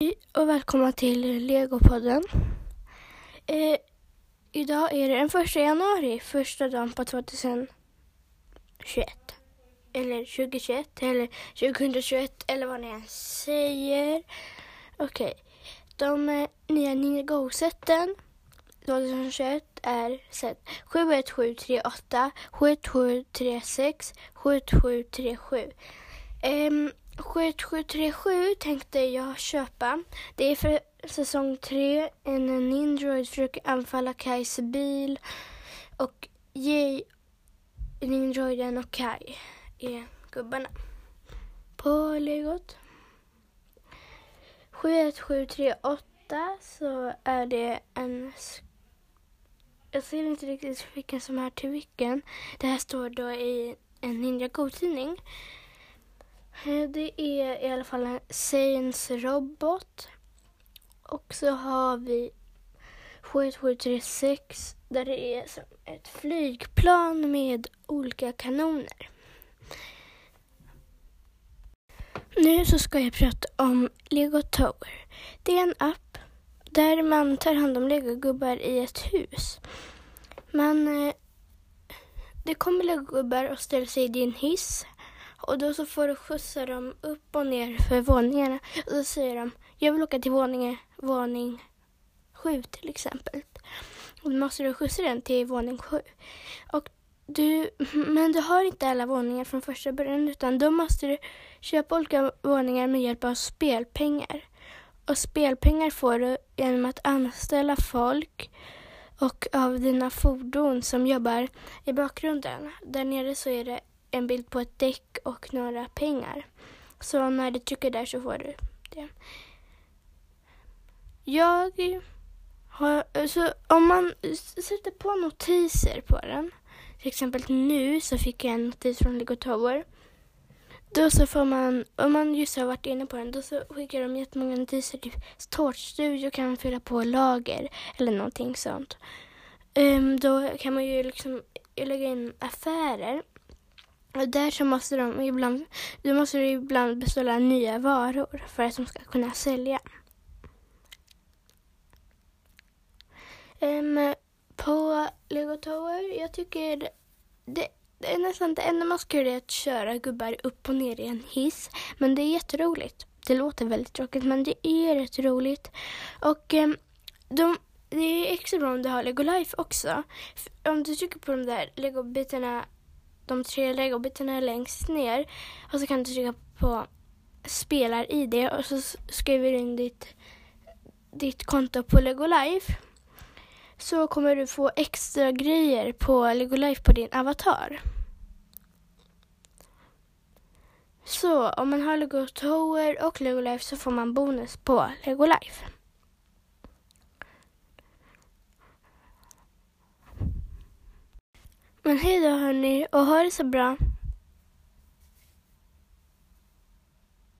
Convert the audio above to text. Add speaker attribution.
Speaker 1: Hej och välkomna till Legopodden. Eh, idag är det den första januari, första dagen på 2021. Eller 2021, eller 2021, eller vad ni än säger. Okej, de eh, nya Ninjago-sätten 2021 är set 71738, 7736, 7737. Eh, 7737 tänkte jag köpa. Det är för säsong 3. En Nindroid försöker anfalla Kais bil och Jay, Nindroiden och Kai är gubbarna på legot. 71738 så är det en jag ser inte riktigt vilken som är till vilken. Det här står då i en Ninja Go-tidning. Eh, det är i alla fall en Saints robot. Och så har vi 7736 där det är som ett flygplan med olika kanoner. Nu så ska jag prata om Lego Tower. Det är en app där man tar hand om legogubbar i ett hus. Man, eh, det kommer legogubbar och ställer sig i din hiss och då så får du skjutsa dem upp och ner för våningarna. Och då säger de, jag vill åka till våning, våning sju till exempel. Och då måste du skjutsa den till våning sju. Och du, men du har inte alla våningar från första början utan då måste du köpa olika våningar med hjälp av spelpengar. Och spelpengar får du genom att anställa folk och av dina fordon som jobbar i bakgrunden. Där nere så är det en bild på ett däck och några pengar. Så när du trycker där så får du det. Jag har, så om man sätter på notiser på den, till exempel nu så fick jag en notis från Lego Tower. Då så får man, om man just har varit inne på den, då så skickar de jättemånga notiser Typ Tårtstudio kan man fylla på lager eller någonting sånt. Um, då kan man ju liksom lägga in affärer och där så måste de ibland, du måste ibland beställa nya varor för att de ska kunna sälja. Um, på Lego Tower, jag tycker det, det är nästan det enda man ska göra är att köra gubbar upp och ner i en hiss. Men det är jätteroligt. Det låter väldigt tråkigt men det är rätt roligt. Och um, de, det är extra bra om du har Lego Life också. Om du trycker på de där Lego-bitarna de tre legobitarna längst ner. Och så kan du trycka på spelar-id och så skriver du in ditt, ditt konto på Lego Life så kommer du få extra grejer på Lego Life på din avatar. Så om man har Lego Tower och Lego Life så får man bonus på Lego Men hej då hörni och ha det så bra.